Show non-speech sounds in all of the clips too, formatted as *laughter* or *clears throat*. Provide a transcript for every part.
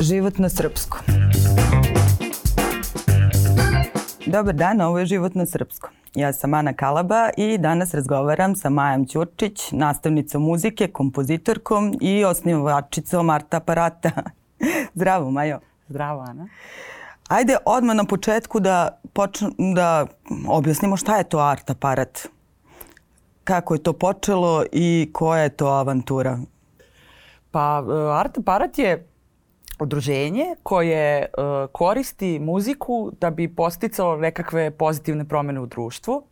Život na srpskom. Dobar dan, ovo je Život na srpskom. Ja sam Ana Kalaba i danas razgovaram sa Majom Ćurčić, nastavnicom muzike, kompozitorkom i osnivačicom art aparata. *laughs* Zdravo, Majo. Zdravo, Ana. Ajde odmah na početku da, počn, da objasnimo šta je to art aparat. Kako je to počelo i koja je to avantura? Pa art aparat je udruženje koje uh, koristi muziku da bi posticalo nekakve pozitivne promene u društvu.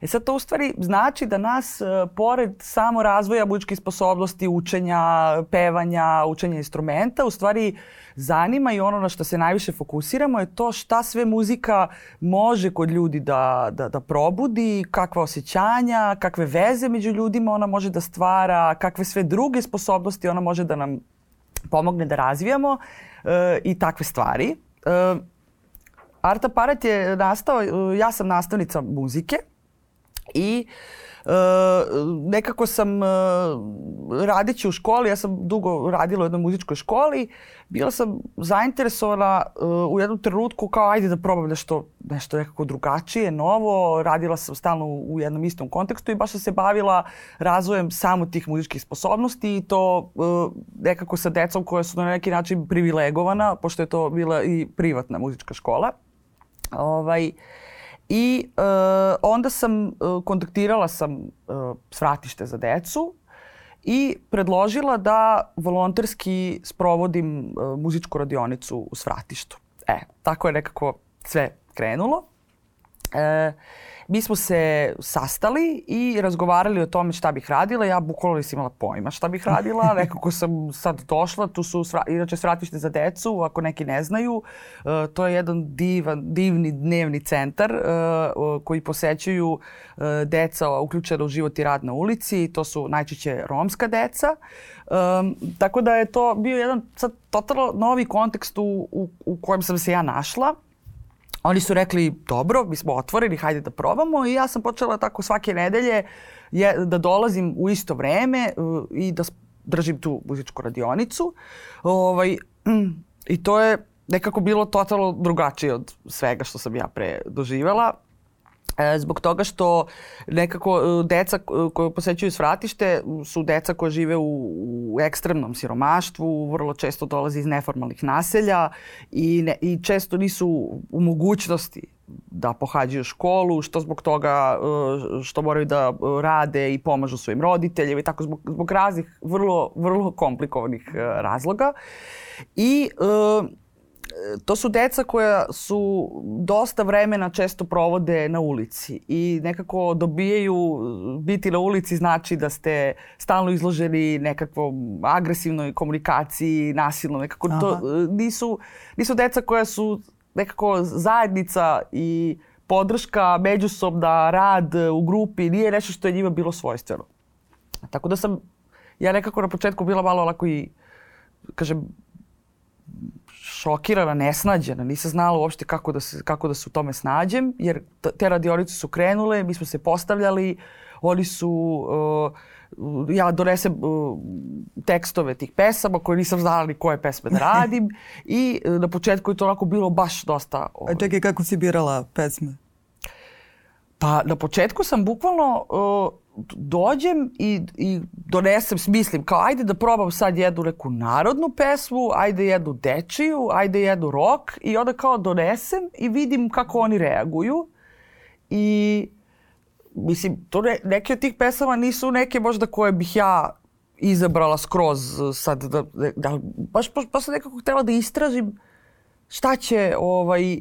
E sad to u stvari znači da nas, uh, pored samo razvoja muzičkih sposobnosti, učenja, pevanja, učenja instrumenta, u stvari zanima i ono na što se najviše fokusiramo je to šta sve muzika može kod ljudi da, da, da probudi, kakva osjećanja, kakve veze među ljudima ona može da stvara, kakve sve druge sposobnosti ona može da nam pomogne da razvijamo e, i takve stvari. E, Art Aparat je nastao, e, ja sam nastavnica muzike i e, nekako sam e, radeći u školi, ja sam dugo radila u jednoj muzičkoj školi, bila sam zainteresovana uh, u jednom trenutku kao ajde da probam nešto, nešto nekako drugačije, novo. Radila sam stalno u, jednom istom kontekstu i baš sam se bavila razvojem samo tih muzičkih sposobnosti i to uh, nekako sa decom koja su na neki način privilegovana, pošto je to bila i privatna muzička škola. Ovaj, I uh, onda sam uh, kontaktirala sam uh, svratište za decu i predložila da volonterski sprovodim uh, muzičku radionicu u Svratištu. E, tako je nekako sve krenulo. E, mi smo se sastali i razgovarali o tome šta bih radila. Ja bukvalno nisam imala pojma šta bih radila. *laughs* Nekako sam sad došla. Tu su sva, inače svratište za decu, ako neki ne znaju. E, to je jedan divan, divni dnevni centar e, koji posećuju e, deca uključena u život i rad na ulici. To su najčešće romska deca. Um, tako da je to bio jedan sad totalno novi kontekst u, u, u kojem sam se ja našla. Oni su rekli, dobro, mi smo otvoreni, hajde da probamo i ja sam počela tako svake nedelje je, da dolazim u isto vreme uh, i da držim tu muzičku radionicu. Ovaj, *clears throat* I to je nekako bilo totalno drugačije od svega što sam ja pre doživjela. E, zbog toga što nekako e, deca e, koje posećuju svratište su deca koja žive u, u ekstremnom siromaštvu, vrlo često dolaze iz neformalnih naselja i, ne, i često nisu u mogućnosti da pohađaju školu, što zbog toga što moraju da rade i pomažu svojim roditeljima i tako zbog, zbog raznih vrlo, vrlo komplikovanih razloga. I to su deca koja su dosta vremena često provode na ulici i nekako dobijaju biti na ulici znači da ste stalno izloženi nekakvom agresivnoj komunikaciji, nasilno, nekako Aha. to nisu, nisu deca koja su nekako zajednica i podrška, međusobna, rad u grupi, nije nešto što je njima bilo svojstveno. Tako da sam ja nekako na početku bila malo onako i, kažem, šokirana, nesnađena, nisam znala uopšte kako da, se, kako da se u tome snađem, jer te radionice su krenule, mi smo se postavljali, oni su, uh, ja donesem uh, tekstove tih pesama koje nisam znala ni koje pesme da radim *laughs* i uh, na početku je to onako bilo baš dosta... Uh, A čekaj, kako si birala pesme? Pa na početku sam bukvalno uh, dođem i, i donesem, smislim kao ajde da probam sad jednu neku narodnu pesmu, ajde jednu dečiju, ajde jednu rock i onda kao donesem i vidim kako oni reaguju i mislim, to ne, neke od tih pesama nisu neke možda koje bih ja izabrala skroz sad da, da, da baš, baš, baš sam nekako htela da istražim šta će ovaj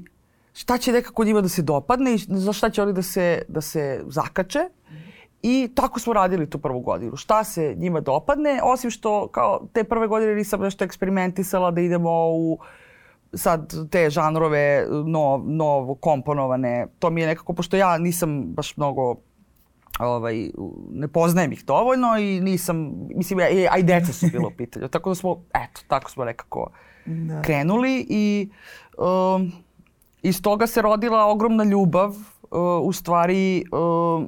šta će nekako njima da se dopadne i za šta će oni da se, da se zakače. I tako smo radili tu prvu godinu. Šta se njima dopadne, osim što kao te prve godine nisam nešto eksperimentisala da idemo u sad te žanrove no, novo komponovane. To mi je nekako, pošto ja nisam baš mnogo ovaj, ne poznajem ih dovoljno i nisam, mislim, a i deca su bilo u pitanju. Tako da smo, eto, tako smo nekako da. krenuli i um, iz toga se rodila ogromna ljubav. Uh, u stvari, uh,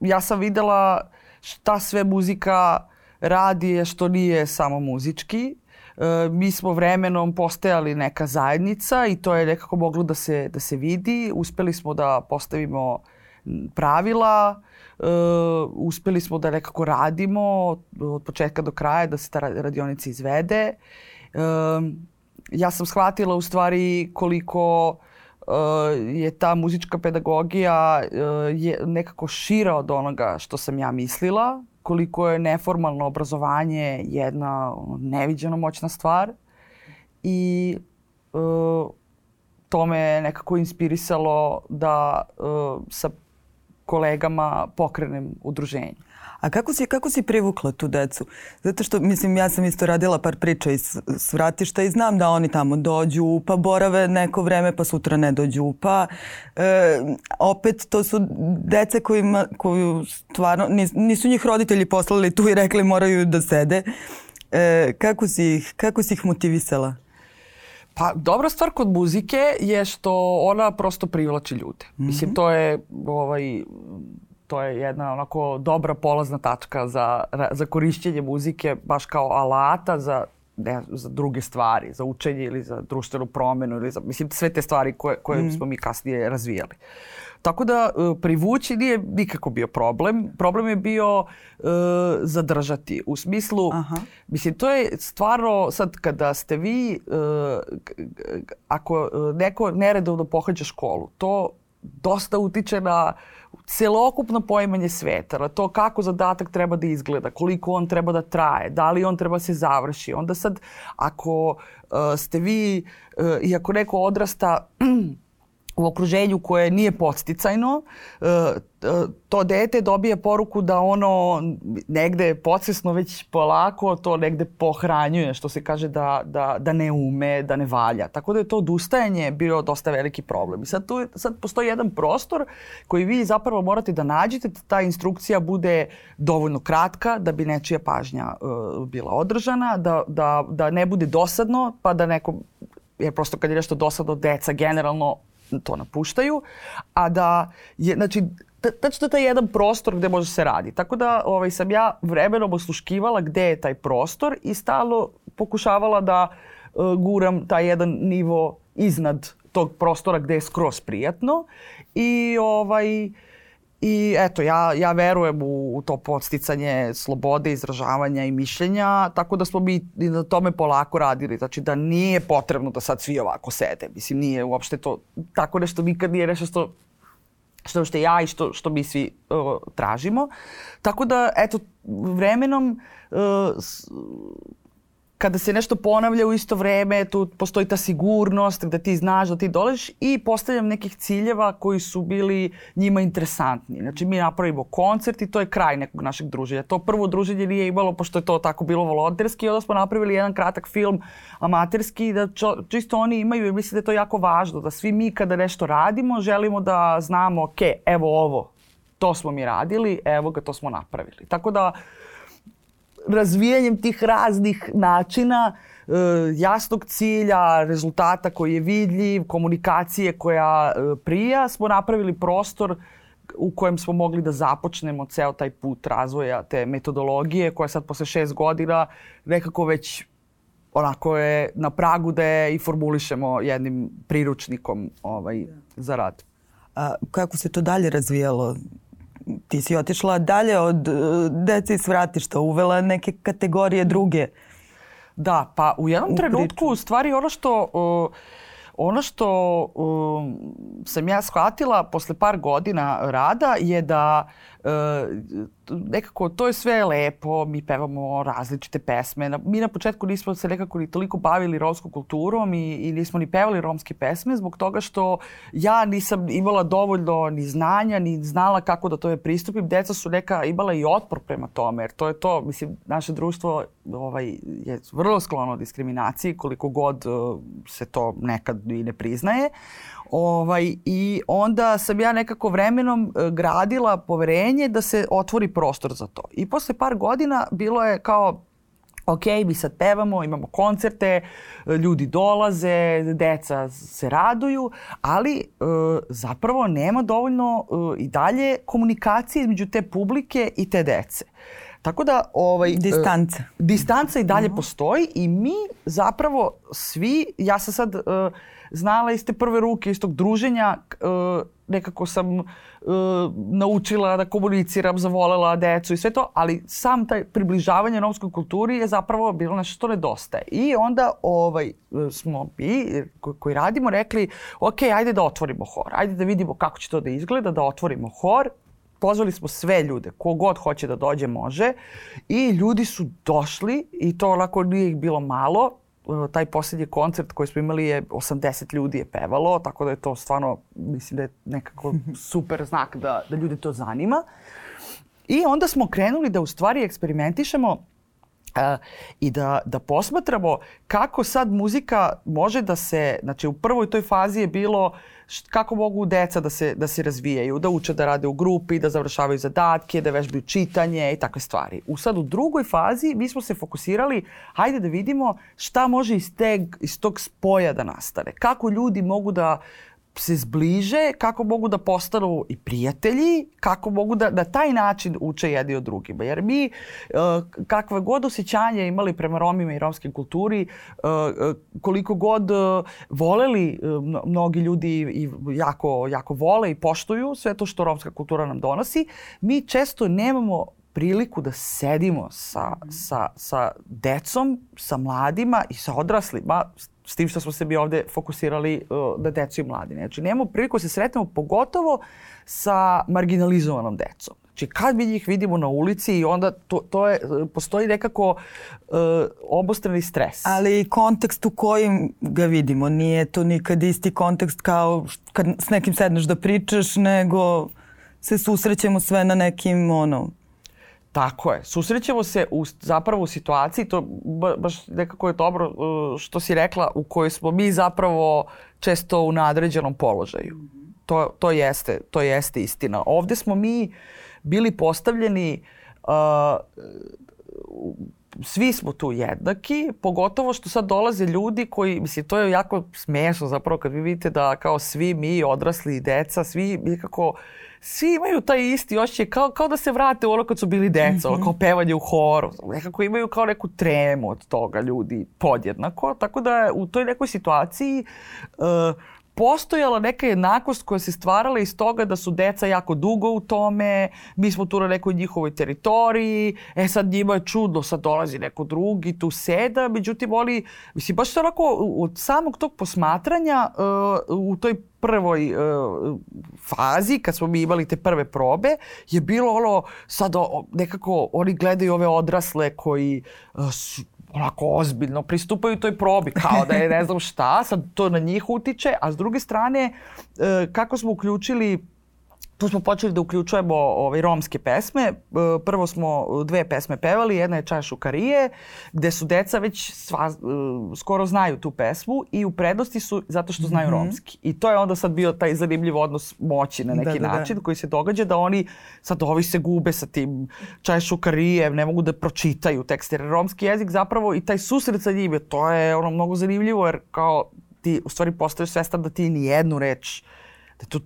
ja sam videla šta sve muzika radi, što nije samo muzički. E, mi smo vremenom postajali neka zajednica i to je nekako moglo da se, da se vidi. Uspeli smo da postavimo pravila, uh, uspeli smo da nekako radimo od početka do kraja, da se ta radionica izvede. Uh, ja sam shvatila u stvari koliko uh, je ta muzička pedagogija uh, je nekako šira od onoga što sam ja mislila, koliko je neformalno obrazovanje jedna neviđeno moćna stvar i uh, to me nekako inspirisalo da uh, sa kolegama pokrenem udruženje. A kako si, kako si privukla tu decu? Zato što, mislim, ja sam isto radila par priča iz svratišta i znam da oni tamo dođu, pa borave neko vreme, pa sutra ne dođu, pa e, opet to su dece kojima, koju stvarno, nis, nisu njih roditelji poslali tu i rekli moraju da sede. E, kako, si ih, kako si ih motivisala? Pa dobra stvar kod muzike je što ona prosto privlači ljude. Mm -hmm. Mislim, to je ovaj, to je jedna onako dobra polazna tačka za, za korišćenje muzike baš kao alata za ne, za druge stvari, za učenje ili za društvenu promenu ili za, mislim, sve te stvari koje, koje mm. smo mi kasnije razvijali. Tako da e, privući nije nikako bio problem. Problem je bio uh, zadržati. U smislu, Aha. mislim, to je stvarno sad kada ste vi, uh, ako neko neredovno pohađa školu, to dosta utiče na celokupno poimanje sveta, na to kako zadatak treba da izgleda, koliko on treba da traje, da li on treba da se završi. Onda sad, ako uh, ste vi, uh, i ako neko odrasta *clears throat* u okruženju koje nije podsticajno, e, to dete dobije poruku da ono negde podsvesno već polako to negde pohranjuje, što se kaže da, da, da ne ume, da ne valja. Tako da je to odustajanje bio dosta veliki problem. I sad, tu, sad postoji jedan prostor koji vi zapravo morate da nađete, da ta instrukcija bude dovoljno kratka da bi nečija pažnja uh, bila održana, da, da, da ne bude dosadno, pa da neko jer prosto kad je nešto dosadno deca generalno to napuštaju, a da je, znači, tačno taj jedan prostor gde može se radi. Tako da ovaj, sam ja vremenom osluškivala gde je taj prostor i stalno pokušavala da uh, guram taj jedan nivo iznad tog prostora gde je skroz prijatno i ovaj I eto, ja, ja verujem u, u to podsticanje slobode, izražavanja i mišljenja, tako da smo mi i na tome polako radili. Znači da nije potrebno da sad svi ovako sede. Mislim, nije uopšte to, tako nešto nikad nije nešto što što što ja i što, što mi svi uh, tražimo. Tako da, eto, vremenom uh, kada se nešto ponavlja u isto vreme, tu postoji ta sigurnost gde ti znaš da ti doleš i postavljam nekih ciljeva koji su bili njima interesantni. Znači mi napravimo koncert i to je kraj nekog našeg druženja. To prvo druženje nije imalo, pošto je to tako bilo volonterski, onda smo napravili jedan kratak film amaterski da čo, čisto oni imaju i mislim da je to jako važno, da svi mi kada nešto radimo želimo da znamo, ok, evo ovo, to smo mi radili, evo ga, to smo napravili. Tako da razvijanjem tih raznih načina e, jasnog cilja, rezultata koji je vidljiv, komunikacije koja e, prija, smo napravili prostor u kojem smo mogli da započnemo ceo taj put razvoja te metodologije koja sad posle šest godina nekako već onako je na pragu da je i formulišemo jednim priručnikom ovaj, za rad. A kako se to dalje razvijalo? Ti si otišla dalje od uh, dece iz vratišta, uvela neke kategorije druge. Da, pa u jednom u trenutku u stvari ono što uh, ono što um, sam ja shvatila posle par godina rada je da uh, nekako to je sve lepo, mi pevamo različite pesme. Mi na početku nismo se nekako ni toliko bavili romskom kulturom i, i nismo ni pevali romske pesme zbog toga što ja nisam imala dovoljno ni znanja, ni znala kako da tome pristupim. Deca su neka imala i otpor prema tome, jer to je to, mislim, naše društvo ovaj, je vrlo sklono diskriminaciji koliko god uh, se to nekad i ne priznaje. Ovaj, I onda sam ja nekako vremenom e, gradila poverenje da se otvori prostor za to. I posle par godina bilo je kao ok, mi sad pevamo, imamo koncerte, ljudi dolaze, deca se raduju, ali e, zapravo nema dovoljno e, i dalje komunikacije između te publike i te dece. Tako da ovaj distanca. Uh, distanca i dalje uh -huh. postoji i mi zapravo svi ja sam sad uh, znala iz te prve ruke iz tog druženja uh, nekako sam uh, naučila da komuniciram, zavolela decu i sve to, ali sam taj približavanje romskoj kulturi je zapravo bilo nešto što nedostaje. I onda ovaj, smo mi koji radimo rekli, ok, ajde da otvorimo hor, ajde da vidimo kako će to da izgleda, da otvorimo hor pozvali smo sve ljude, kogod hoće da dođe može i ljudi su došli i to onako nije ih bilo malo. Taj poslednji koncert koji smo imali je 80 ljudi je pevalo, tako da je to stvarno, mislim da je nekako *laughs* super znak da, da ljude to zanima. I onda smo krenuli da u stvari eksperimentišemo Uh, i da, da posmatramo kako sad muzika može da se, znači u prvoj toj fazi je bilo kako mogu deca da se, da se razvijaju, da uče da rade u grupi, da završavaju zadatke, da vežbaju čitanje i takve stvari. U sad u drugoj fazi mi smo se fokusirali, hajde da vidimo šta može iz, teg, iz tog spoja da nastane. Kako ljudi mogu da se zbliže, kako mogu da postanu i prijatelji, kako mogu da na taj način uče jedni od drugima. Jer mi, e, kakve god osjećanje imali prema Romima i romske kulturi, e, e, koliko god voleli mnogi ljudi i jako, jako vole i poštuju sve to što romska kultura nam donosi, mi često nemamo priliku da sedimo sa, sa, sa decom, sa mladima i sa odraslima, S tim što smo se mi ovde fokusirali uh, na decu i mladi. Znači, nemamo priliku da se sretnemo pogotovo sa marginalizovanom decom. Znači, kad mi njih vidimo na ulici i onda to, to je, postoji nekako uh, obostrani stres. Ali kontekst u kojim ga vidimo, nije to nikad isti kontekst kao kad s nekim sedneš da pričaš, nego se susrećemo sve na nekim ono, Tako je. Susrećemo se u, zapravo u situaciji, to baš nekako je dobro uh, što si rekla, u kojoj smo mi zapravo često u nadređenom položaju. To, to, jeste, to jeste istina. Ovde smo mi bili postavljeni uh, svi smo tu jednaki, pogotovo što sad dolaze ljudi koji, mislim, to je jako smešno zapravo kad vi vidite da kao svi mi odrasli i deca, svi nekako uh, svi imaju taj isti osjećaj, kao, kao da se vrate u ono kad su bili deca, mm -hmm. kao pevanje u horu. Nekako imaju kao neku tremu od toga ljudi podjednako. Tako da u toj nekoj situaciji uh, postojala neka jednakost koja se stvarala iz toga da su deca jako dugo u tome, mi smo tu na nekoj njihovoj teritoriji, e sad njima je čudno, sad dolazi neko drugi, tu seda, međutim oni, mislim, baš se onako od samog tog posmatranja uh, u toj prvoj uh, fazi, kad smo mi imali te prve probe, je bilo ono, sad o, nekako oni gledaju ove odrasle koji uh, su onako ozbiljno pristupaju toj probi, kao da je ne znam šta, sad to na njih utiče, a s druge strane, uh, kako smo uključili tu smo počeli da uključujemo ovaj, romske pesme. E, prvo smo dve pesme pevali, jedna je Čaja šukarije, gde su deca već sva, e, skoro znaju tu pesmu i u prednosti su zato što znaju mm -hmm. romski. I to je onda sad bio taj zanimljiv odnos moći na neki da, da, način da. koji se događa da oni sad ovi se gube sa tim Čaja šukarije, ne mogu da pročitaju tekst jer romski jezik zapravo i taj susret sa njime, to je ono mnogo zanimljivo jer kao ti u stvari postaješ svestan da ti ni jednu reč da to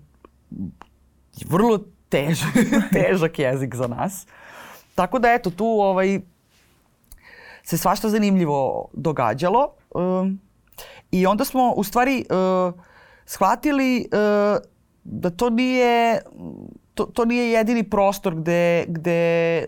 vrlo težak, *laughs* težak jezik za nas. Tako da eto, tu ovaj, se svašta zanimljivo događalo. Um, I onda smo u stvari uh, shvatili uh, da to nije to, to nije jedini prostor gde, gde,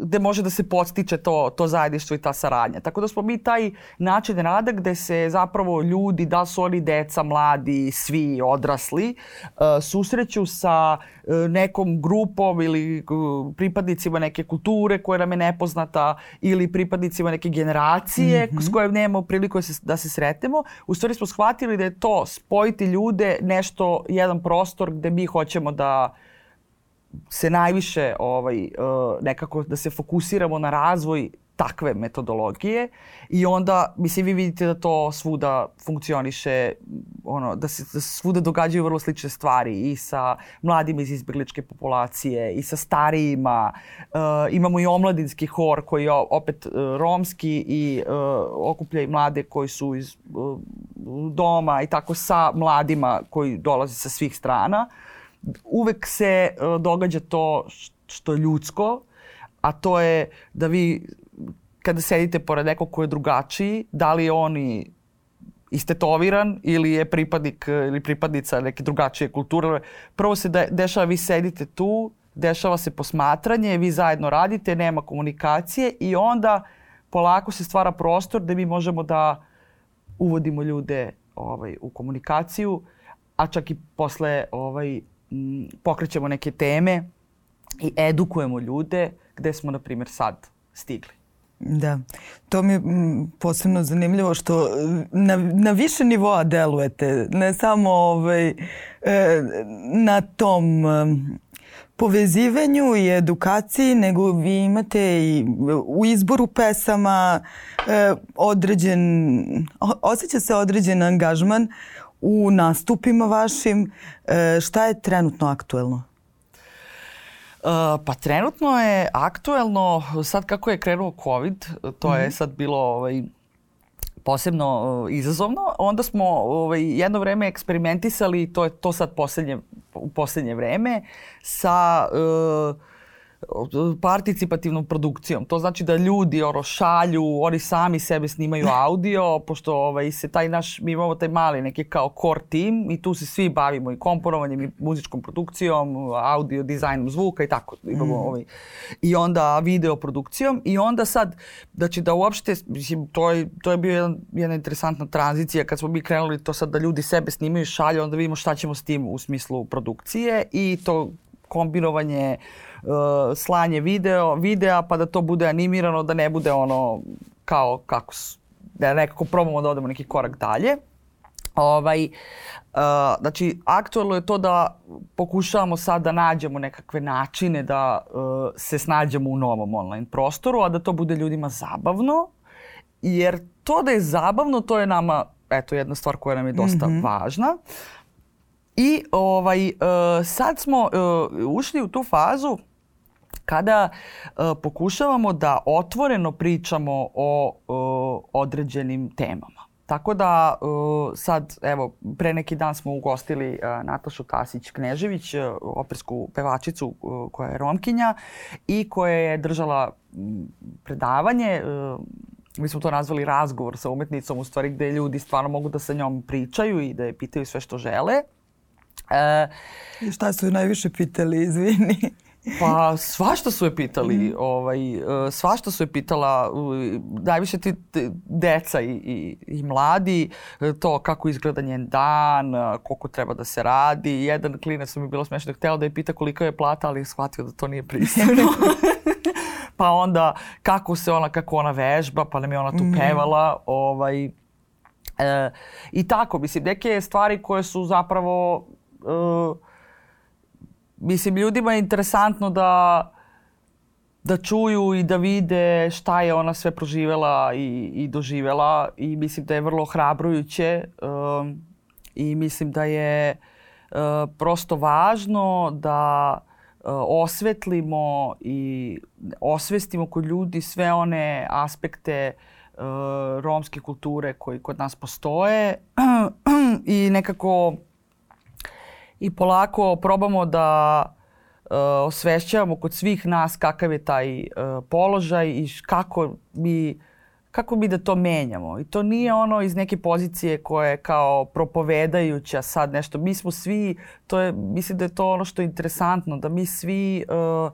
gde može da se podstiče to, to zajedništvo i ta saradnja. Tako da smo mi taj način rada gde se zapravo ljudi, da su oni deca, mladi, svi odrasli, uh, susreću sa uh, nekom grupom ili uh, pripadnicima neke kulture koja nam je nepoznata ili pripadnicima neke generacije mm -hmm. s kojom nemamo priliku da se, da se sretnemo. U stvari smo shvatili da je to spojiti ljude nešto, jedan prostor gde mi hoćemo da se najviše ovaj, uh, nekako da se fokusiramo na razvoj takve metodologije i onda, mislim, vi vidite da to svuda funkcioniše, ono, da se da svuda događaju vrlo slične stvari i sa mladima iz izbjegličke populacije i sa starijima. Uh, imamo i omladinski hor koji je opet uh, romski i uh, okuplja i mlade koji su iz uh, doma i tako sa mladima koji dolaze sa svih strana. Uh, uvek se uh, događa to što je ljudsko, a to je da vi kada sedite pored nekog ko je drugačiji, da li je oni istetoviran ili je pripadnik ili pripadnica neke drugačije kulture. Prvo se de, dešava, vi sedite tu, dešava se posmatranje, vi zajedno radite, nema komunikacije i onda polako se stvara prostor da mi možemo da uvodimo ljude ovaj, u komunikaciju, a čak i posle ovaj, pokrećemo neke teme i edukujemo ljude gde smo, na primjer, sad stigli. Da, to mi je posebno zanimljivo što na, na više nivoa delujete, ne samo ovaj, e, na tom povezivanju i edukaciji, nego vi imate i u izboru pesama e, određen, osjeća se određen angažman u nastupima vašim. E, šta je trenutno aktuelno? Uh, pa trenutno je aktuelno, sad kako je krenuo COVID, to mm -hmm. je mhm. sad bilo ovaj, posebno uh, izazovno. Onda smo ovaj, jedno vreme eksperimentisali, to je to sad poslednje, u poslednje vreme, sa uh, participativnom produkcijom. To znači da ljudi oro šalju, oni sami sebe snimaju *laughs* audio, pošto ovaj, se taj naš, mi imamo taj mali neki kao core team i tu se svi bavimo i komponovanjem i muzičkom produkcijom, audio dizajnom zvuka i tako. Imamo, mm. ovaj, I onda video produkcijom i onda sad, znači da uopšte, mislim, to je, to je bio jedan, jedna interesantna tranzicija kad smo mi krenuli to sad da ljudi sebe snimaju, šalju, onda vidimo šta ćemo s tim u smislu produkcije i to kombinovanje uh, uh, slanje video, videa pa da to bude animirano, da ne bude ono kao kako da nekako probamo da odemo neki korak dalje. Ovaj, uh, znači, aktualno je to da pokušavamo sad da nađemo nekakve načine da uh, se snađemo u novom online prostoru, a da to bude ljudima zabavno, jer to da je zabavno, to je nama, eto, jedna stvar koja nam je dosta mm -hmm. važna. I ovaj, uh, sad smo uh, ušli u tu fazu kada uh, pokušavamo da otvoreno pričamo o uh, određenim temama. Tako da uh, sad, evo, pre neki dan smo ugostili uh, Natašu Tasić-Knežević, uh, opersku pevačicu koja je romkinja i koja je držala predavanje mi smo to nazvali razgovor sa umetnicom, u stvari gde ljudi stvarno mogu da sa njom pričaju i da je pitaju sve što žele. E, I šta su najviše pitali, izvini? Pa svašta su je pitali, mm. ovaj, e, svašta su je pitala, najviše ti deca i, i, i mladi, e, to kako izgleda njen dan, e, koliko treba da se radi. Jedan klinac mi bilo smešno, hteo da je pita koliko je plata, ali je shvatio da to nije pristojno. *laughs* pa onda kako se ona, kako ona vežba, pa nam je ona tu mm. pevala. Ovaj, e, I tako, mislim, neke stvari koje su zapravo... E, mislim, ljudima je interesantno da da čuju i da vide šta je ona sve proživela i, i doživela i mislim da je vrlo hrabrujuće um, i mislim da je uh, prosto važno da uh, osvetlimo i osvestimo kod ljudi sve one aspekte uh, romske kulture koji kod nas postoje. *clears throat* I nekako i polako probamo da uh, osvešćavamo kod svih nas kakav je taj uh, položaj i kako mi kako mi da to menjamo. I to nije ono iz neke pozicije koje je kao propovedajuća sad nešto. Mi smo svi, to je, mislim da je to ono što je interesantno, da mi svi uh,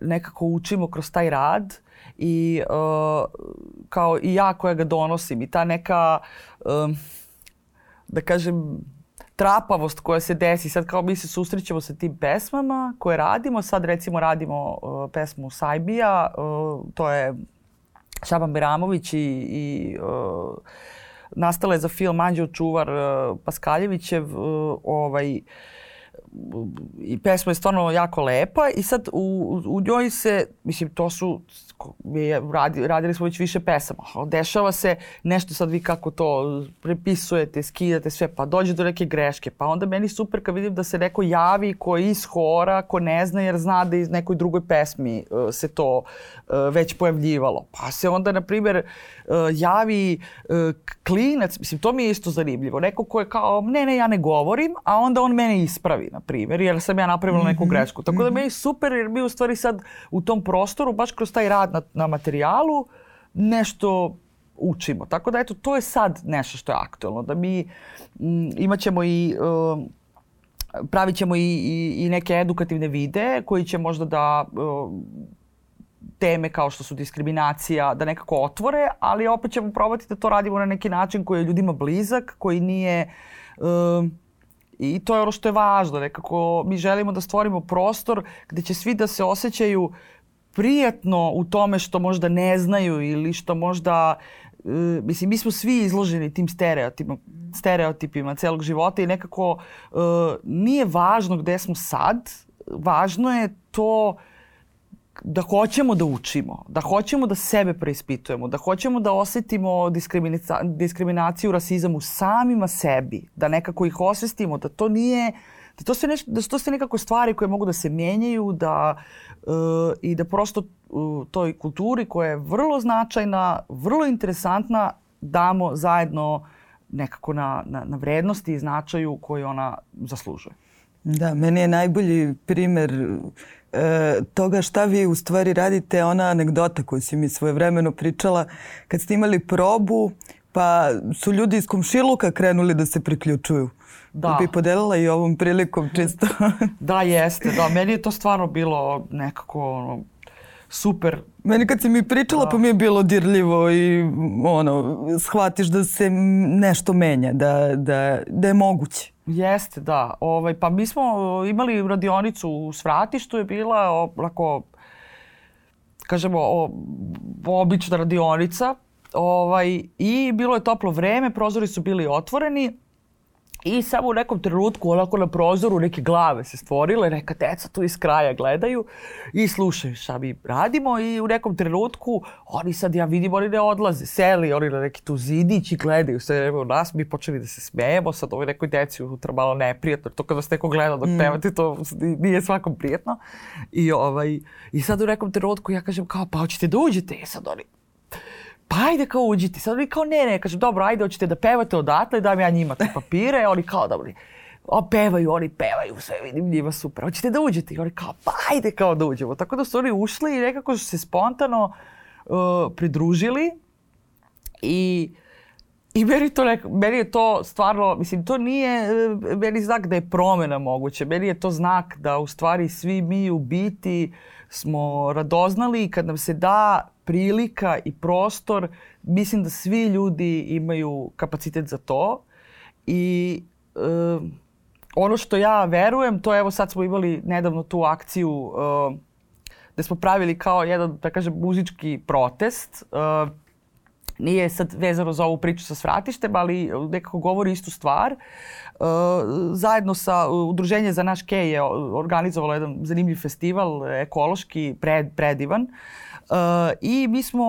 nekako učimo kroz taj rad i uh, kao i ja koja ga donosim i ta neka, uh, da kažem, trapavost koja se desi. Sad kao mi se susrećemo sa tim pesmama koje radimo. Sad recimo radimo uh, pesmu Sajbija. Uh, to je Šaban Beramović i, i uh, nastala je za film Anđeo Čuvar uh, Paskaljevićev. Uh, ovaj, i pesma je stvarno jako lepa i sad u, u njoj se, mislim, to su, radi, radili smo već više pesama. Dešava se nešto sad vi kako to prepisujete, skidate sve, pa dođe do neke greške. Pa onda meni super kad vidim da se neko javi ko je iz hora, ko ne zna jer zna da iz nekoj drugoj pesmi uh, se to uh, već pojavljivalo. Pa se onda, na primjer, uh, javi uh, klinac, mislim, to mi je isto zanimljivo. Neko ko je kao, ne, ne, ja ne govorim, a onda on mene ispravi, na primjer, jer sam ja napravila neku grešku. Tako da meni je super jer mi u stvari sad u tom prostoru, baš kroz taj rad na, na materijalu, nešto učimo. Tako da eto, to je sad nešto što je aktualno. Da mi m, imat ćemo i... Uh, pravit ćemo i, i, i neke edukativne videe koji će možda da uh, teme kao što su diskriminacija da nekako otvore, ali opet ćemo probati da to radimo na neki način koji je ljudima blizak, koji nije... Uh, I to je ono što je važno. Nekako mi želimo da stvorimo prostor gde će svi da se osjećaju prijatno u tome što možda ne znaju ili što možda uh, mislim mi smo svi izloženi tim stereotipima stereotipima celog života i nekako uh, nije važno gde smo sad važno je to uh, da hoćemo da učimo, da hoćemo da sebe preispitujemo, da hoćemo da osetimo diskriminaciju, rasizam u samima sebi, da nekako ih osvestimo, da to nije da to, sve neš, da su to sve nekako stvari koje mogu da se menjaju da, uh, i da prosto u toj kulturi koja je vrlo značajna, vrlo interesantna, damo zajedno nekako na, na, na vrednosti i značaju koju ona zaslužuje. Da, meni je najbolji primer e, toga šta vi u stvari radite, ona anegdota koju si mi svoje vremeno pričala, kad ste imali probu, pa su ljudi iz komšiluka krenuli da se priključuju. Da. Bi podelila i ovom prilikom čisto. *laughs* da, jeste. Da, meni je to stvarno bilo nekako ono, super. Meni kad si mi pričala da. pa mi je bilo dirljivo i ono, shvatiš da se nešto menja, da, da, da je moguće. Jeste, da. Ovaj, pa mi smo imali radionicu u Svratištu je bila onako, kažemo, o, obična radionica. Ovaj, I bilo je toplo vreme, prozori su bili otvoreni I samo u nekom trenutku, onako na prozoru, neke glave se stvorile, neka deca tu iz kraja gledaju i slušaju šta mi radimo i u nekom trenutku oni sad, ja vidim, oni ne odlaze, seli oni na neki tu zidić i gledaju sve vreme u nas, mi počeli da se smejemo, sad ovoj nekoj deci unutra malo neprijatno, to kada ste neko gleda dok mm. pevate, to nije svakom prijatno. I, ovaj, I sad u nekom trenutku ja kažem kao, pa hoćete da uđete? I sad oni, pa ajde kao uđite. Sad oni kao ne, ne, kažem, dobro, ajde, hoćete da pevate odatle, dam ja njima te papire, oni kao, dobro, o, pevaju, oni pevaju, sve vidim njima super, hoćete da uđete? I oni kao, pa ajde kao da uđemo. Tako da su oni ušli i nekako su se spontano uh, pridružili i I meni, to nek, meni je to stvarno, mislim, to nije uh, meni znak da je promena moguće. Meni je to znak da u stvari svi mi u biti smo radoznali kad nam se da prilika i prostor, mislim da svi ljudi imaju kapacitet za to i e, ono što ja verujem, to evo sad smo imali nedavno tu akciju e, gde smo pravili kao jedan, da kažem, muzički protest. E, nije sad vezano za ovu priču sa svratištem, ali nekako govori istu stvar. E, zajedno sa Udruženje za naš kej je organizovalo jedan zanimljiv festival, ekološki, pred, predivan. Uh, I mi smo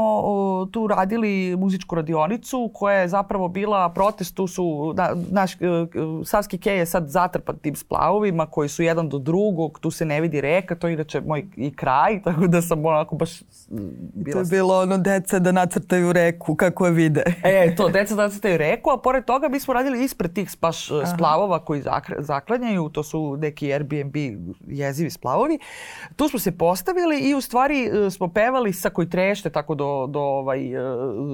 tu radili muzičku radionicu koja je zapravo bila protest, tu su, na, naš uh, Savski kej je sad zatrpan tim splavovima koji su jedan do drugog, tu se ne vidi reka, to je inače moj i kraj, *laughs* tako da sam onako baš bila... To je bilo ono deca da nacrtaju reku, kako je vide. e, to, deca da nacrtaju reku, a pored toga mi smo radili ispred tih baš splavova koji zaklanjaju, to su neki Airbnb jezivi splavovi. Tu smo se postavili i u stvari smo pevali sa koji trešte tako do, do ovaj, e,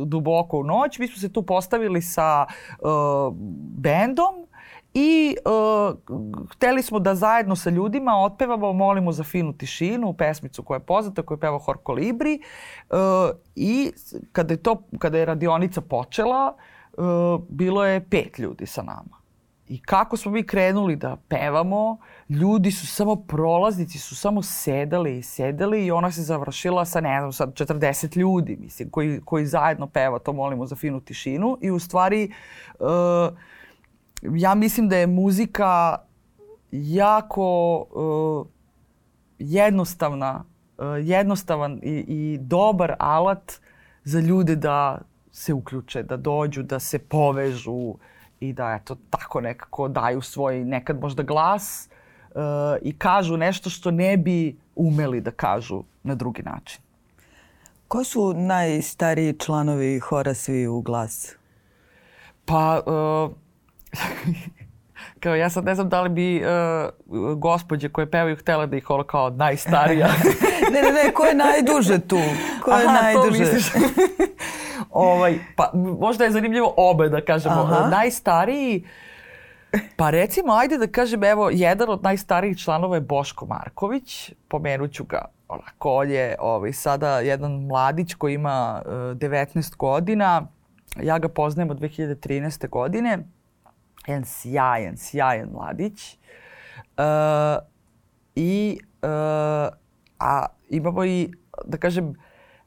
duboko u noć. Mi smo se tu postavili sa uh, bendom i uh, hteli smo da zajedno sa ljudima otpevamo Molimo za finu tišinu, pesmicu koja je poznata, koju peva Hor Kolibri. I kada je, to, kada je radionica počela, uh, bilo je pet ljudi sa nama. I kako smo mi krenuli da pevamo, ljudi su samo prolaznici, su samo sedali i sedali i ona se završila sa, ne znam, sad 40 ljudi, mislim, koji, koji zajedno peva, to molimo za finu tišinu. I u stvari, uh, ja mislim da je muzika jako uh, jednostavna, uh, jednostavan i, i dobar alat za ljude da se uključe, da dođu, da se povežu, i da eto tako nekako daju svoj nekad možda glas uh, i kažu nešto što ne bi umeli da kažu na drugi način. Ko su najstariji članovi hora svi u glas? Pa, uh, *laughs* kao ja sad ne znam da li bi uh, gospođe koje pevaju htjela da ih ono kao najstarija. *laughs* ne, ne, ne, ko je najduže tu? Ko je Aha, najduže? to misliš. *laughs* ovaj, pa možda je zanimljivo obe da kažemo. Aha. Najstariji, pa recimo ajde da kažem evo jedan od najstarijih članova je Boško Marković. Pomenut ću ga onako, on je ovaj, sada jedan mladić koji ima uh, 19 godina. Ja ga poznajem od 2013. godine. Jedan sjajan, sjajan mladić. Uh, I uh, a imamo i, da kažem,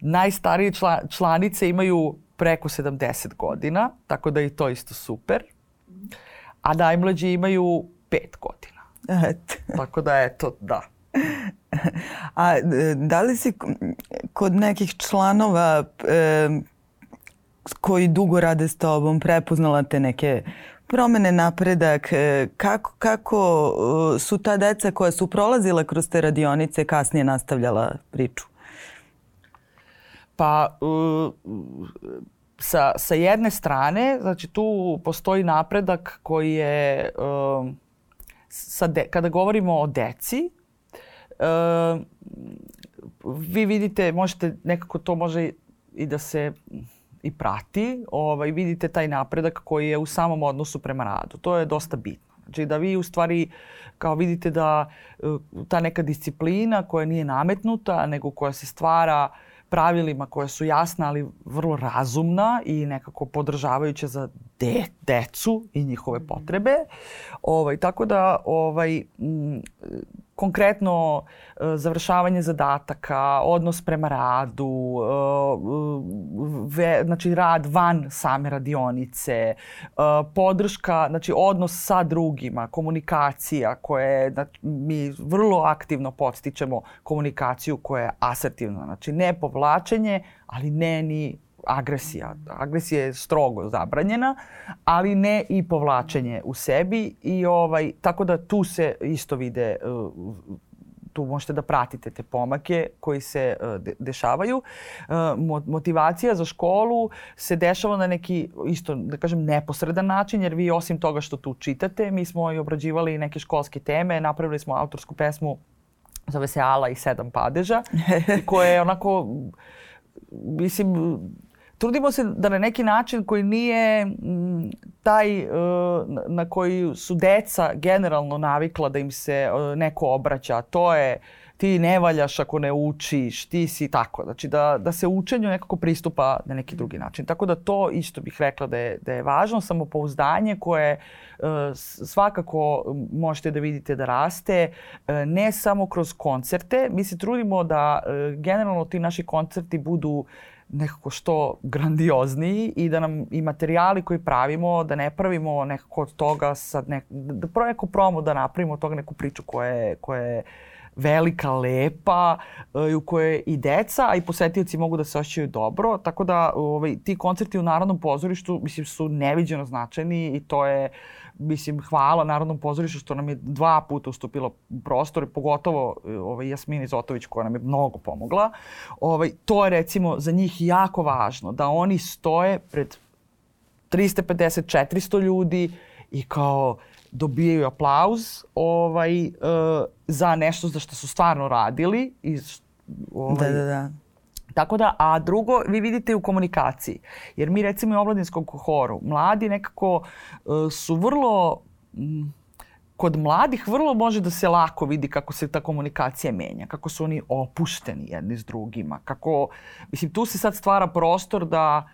najstarije čla, članice imaju preko 70 godina, tako da je to isto super. A najmlađi imaju 5 godina. Eto. Tako da eto, da. A e, da li si kod nekih članova e, koji dugo rade s tobom prepoznala te neke promene, napredak, e, kako, kako e, su ta deca koja su prolazila kroz te radionice kasnije nastavljala priču? Pa uh, sa, sa jedne strane, znači tu postoji napredak koji je, um, sa de, kada govorimo o deci, um, vi vidite, možete, nekako to može i da se i prati, ovaj, vidite taj napredak koji je u samom odnosu prema radu. To je dosta bitno. Znači da vi u stvari kao vidite da uh, ta neka disciplina koja nije nametnuta, nego koja se stvara pravilima koja su jasna, ali vrlo razumna i nekako podržavajuća za de, decu i njihove potrebe. Ovaj, tako da ovaj, m, konkretno e, završavanje zadataka, odnos prema radu, e, ve, znači rad van same radionice, e, podrška, znači odnos sa drugima, komunikacija koje znači, mi vrlo aktivno podstičemo komunikaciju koja je asertivna, znači ne povlačenje, ali ne ni agresija. Agresija je strogo zabranjena, ali ne i povlačenje u sebi i ovaj tako da tu se isto vide uh, tu možete da pratite te pomake koji se de dešavaju. Uh, motivacija za školu se dešava na neki isto da kažem neposredan način jer vi osim toga što tu čitate, mi smo i obrađivali neke školske teme, napravili smo autorsku pesmu zove se Ala i sedam padeža *laughs* koja je onako mislim trudimo se da na neki način koji nije m, taj uh, na koji su deca generalno navikla da im se uh, neko obraća, to je ti ne valjaš ako ne učiš, ti si tako. Znači da, da se učenju nekako pristupa na neki drugi način. Tako da to isto bih rekla da je, da je važno, samopouzdanje koje uh, svakako možete da vidite da raste, ne samo kroz koncerte. Mi se trudimo da generalno ti naši koncerti budu nekako što grandiozniji i da nam i materijali koji pravimo, da ne pravimo nekako od toga sad nek, da prvo neku promo da napravimo od toga neku priču koja je, koja je velika, lepa i u kojoj i deca, a i posetioci mogu da se osjećaju dobro. Tako da ovaj, ti koncerti u Narodnom pozorištu mislim, su neviđeno značajni i to je mislim, hvala Narodnom pozorištu što nam je dva puta ustupilo prostor, pogotovo ovaj, Jasmini Zotović koja nam je mnogo pomogla. Ovaj, to je recimo za njih jako važno, da oni stoje pred 350-400 ljudi i kao dobijaju aplauz ovaj, uh, za nešto za što su stvarno radili. I, ovaj, da, da, da. Tako da, a drugo, vi vidite u komunikaciji. Jer mi recimo u omladinskom horu, mladi nekako uh, su vrlo... Kod mladih vrlo može da se lako vidi kako se ta komunikacija menja, kako su oni opušteni jedni s drugima, kako, mislim, tu se sad stvara prostor da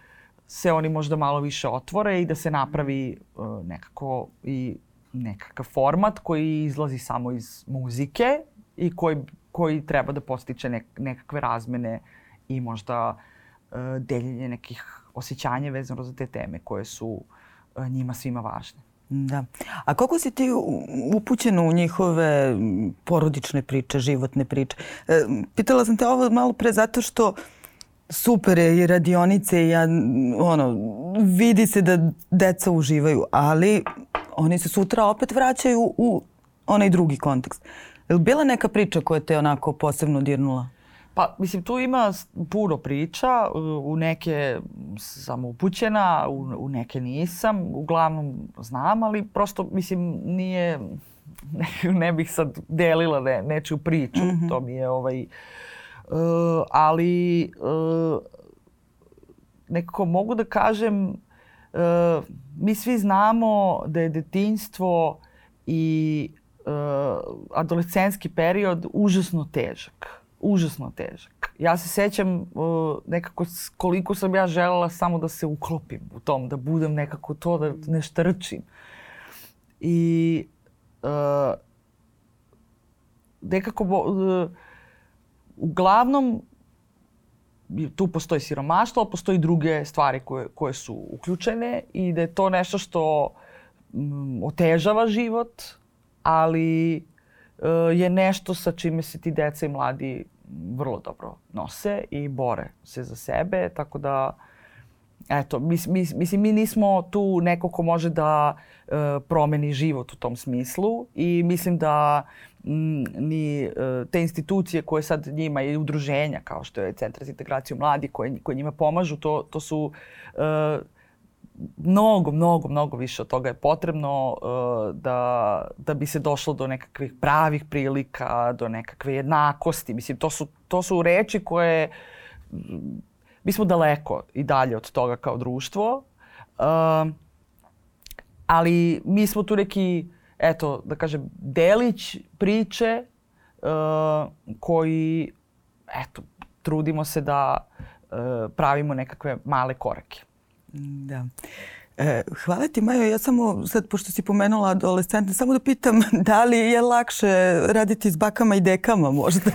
se oni možda malo više otvore i da se napravi uh, nekako i nekakav format koji izlazi samo iz muzike i koji, koji treba da postiče nek, nekakve razmene i možda uh, deljenje nekih osjećanja vezano za te teme koje su uh, njima svima važne. Da. A koliko si ti upućena u njihove porodične priče, životne priče? E, pitala sam te ovo malo pre zato što super je i radionice ja, ono, vidi se da deca uživaju, ali oni se sutra opet vraćaju u onaj drugi kontekst. Je li bila neka priča koja te onako posebno dirnula? Pa, mislim, tu ima puno priča, u neke sam upućena, u, u neke nisam, uglavnom znam, ali prosto, mislim, nije, ne, *laughs* ne bih sad delila ne, nečiju priču, mm -hmm. to mi je ovaj, uh, ali uh, nekako mogu da kažem, uh, mi svi znamo da je detinjstvo i uh, adolescenski period užasno težak. Užasno težak. Ja se sećam uh, nekako koliko sam ja želela samo da se uklopim u tom, da budem nekako to, da ne štrčim. I uh, nekako uh, uglavnom tu postoji siromaštvo, ali postoji druge stvari koje, koje su uključene i da je to nešto što mm, otežava život, ali je nešto sa čime se ti deca i mladi vrlo dobro nose i bore se za sebe, tako da eto, mis, mis, mislim, mi nismo tu neko ko može da uh, promeni život u tom smislu i mislim da m, ni uh, te institucije koje sad njima i udruženja kao što je Centar za integraciju mladi koje, koje njima pomažu, to, to su uh, mnogo, mnogo, mnogo više od toga je potrebno uh, da, da bi se došlo do nekakvih pravih prilika, do nekakve jednakosti. Mislim, to su, to su reči koje... Mi smo daleko i dalje od toga kao društvo, uh, ali mi smo tu neki, eto, da kažem, delić priče uh, koji, eto, trudimo se da uh, pravimo nekakve male korake. Da. E, hvala ti Majo, ja samo sad pošto si pomenula adolescente, samo da pitam *laughs* da li je lakše raditi s bakama i dekama možda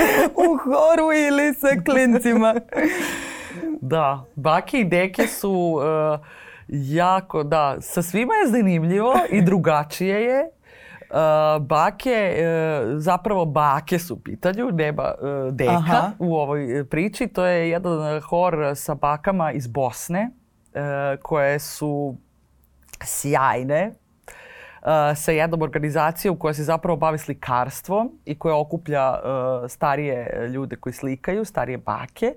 *laughs* u horu ili sa klincima? Da, bake i deke su uh, jako, da, sa svima je zanimljivo i drugačije je. Uh, bake, uh, zapravo bake su u pitanju, nema uh, deka Aha. u ovoj priči. To je jedan hor sa bakama iz Bosne koje su sjajne uh, sa jednom organizacijom koja se zapravo bavi slikarstvom i koja okuplja uh, starije ljude koji slikaju, starije bake.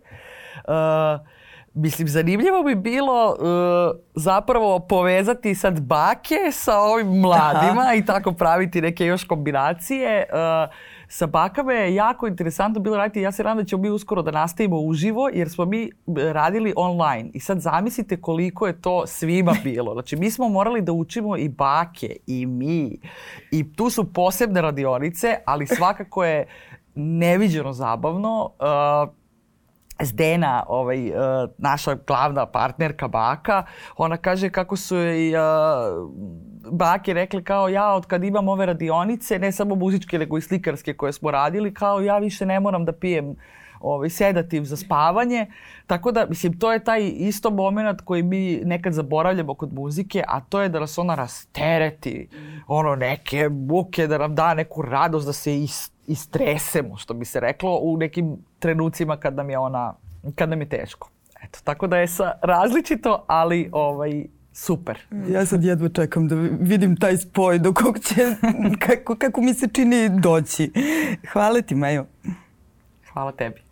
Mislim, zanimljivo bi bilo uh, zapravo povezati sad bake sa ovim mladima Aha. i tako praviti neke još kombinacije. Uh, sa bakama je jako interesantno bilo raditi. Ja se radam da ćemo mi uskoro da nastavimo uživo jer smo mi radili online. I sad zamislite koliko je to svima *laughs* bilo. Znači mi smo morali da učimo i bake i mi. I tu su posebne radionice, ali svakako je neviđeno zabavno. Uh, Zdena, ovaj, uh, naša glavna partnerka baka, ona kaže kako su i uh, bake rekli kao ja od kad imam ove radionice, ne samo muzičke nego i slikarske koje smo radili, kao ja više ne moram da pijem ovaj, sedativ za spavanje. Tako da, mislim, to je taj isto moment koji mi nekad zaboravljamo kod muzike, a to je da nas ona rastereti, ono, neke buke, da nam da neku radost, da se ist, istresemo, što bi se reklo, u nekim trenucima kad nam je ona, kad nam je teško. Eto, tako da je sa različito, ali ovaj, super. Ja sad jedva čekam da vidim taj spoj do kog će, *laughs* kako, kako mi se čini doći. Hvala ti, Majo. Hvala tebi.